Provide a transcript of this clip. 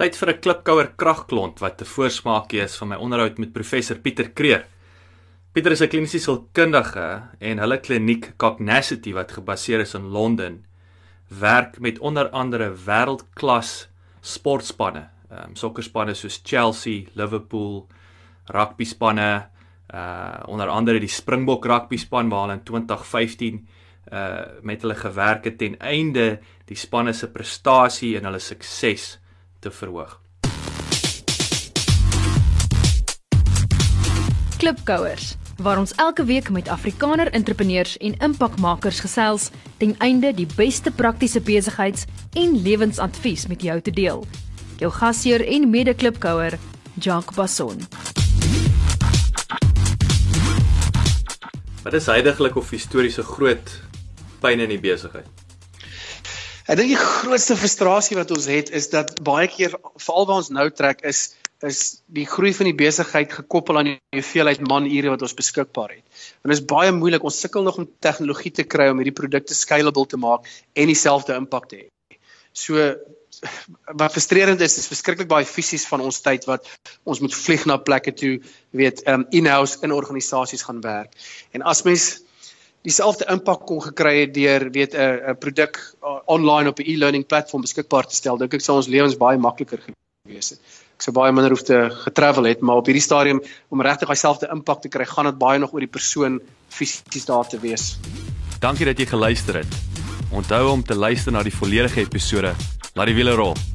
Tyd vir 'n klipkouer kragklont wat 'n voorsmaakie is van my onderhoud met professor Pieter Kreer. Pieter is 'n kliniese sielkundige en hulle kliniek Cognacity wat gebaseer is in Londen werk met onder andere wêreldklas sportspanne, ehm um, sokkerspanne soos Chelsea, Liverpool, rugby spanne, uh onder andere die Springbok rugby span waar hulle in 2015 uh met hulle gewerk het ten einde die spanne se prestasie en hulle sukses te verhoog. Klipkouers waar ons elke week met Afrikaner entrepreneurs en impakmakers gesels ten einde die beste praktiese besigheids- en lewensadvies met jou te deel. Jou gasheer en mede-klipkouer, Jacques Basson. Wat is heidaglik of historiese groot pyn in die besigheid? Ek dink die grootste frustrasie wat ons het is dat baie keer veral waar ons nou trek is is die groei van die besigheid gekoppel aan die hoeveelheid manure wat ons beskikbaar het. En dit is baie moeilik. Ons sukkel nog om tegnologie te kry om hierdie produkte scalable te maak en dieselfde impak te hê. So wat frustrerend is, is verskriklik baie fisies van ons tyd wat ons moet vlieg na plekke toe, weet, um in-house in organisasies gaan werk. En as mens dieselfde impak kon gekry het deur weet 'n 'n produk uh, online op 'n e-learning platform beskikbaar te stel, dink ek sou ons lewens baie makliker gewees het. Ek sou baie minder hoef te getravel het, maar op hierdie stadium om regtig dieselfde impak te kry, gaan dit baie nog oor die persoon fisies daar te wees. Dankie dat jy geluister het. Onthou om te luister na die volledige episode. Laat die wiele rol.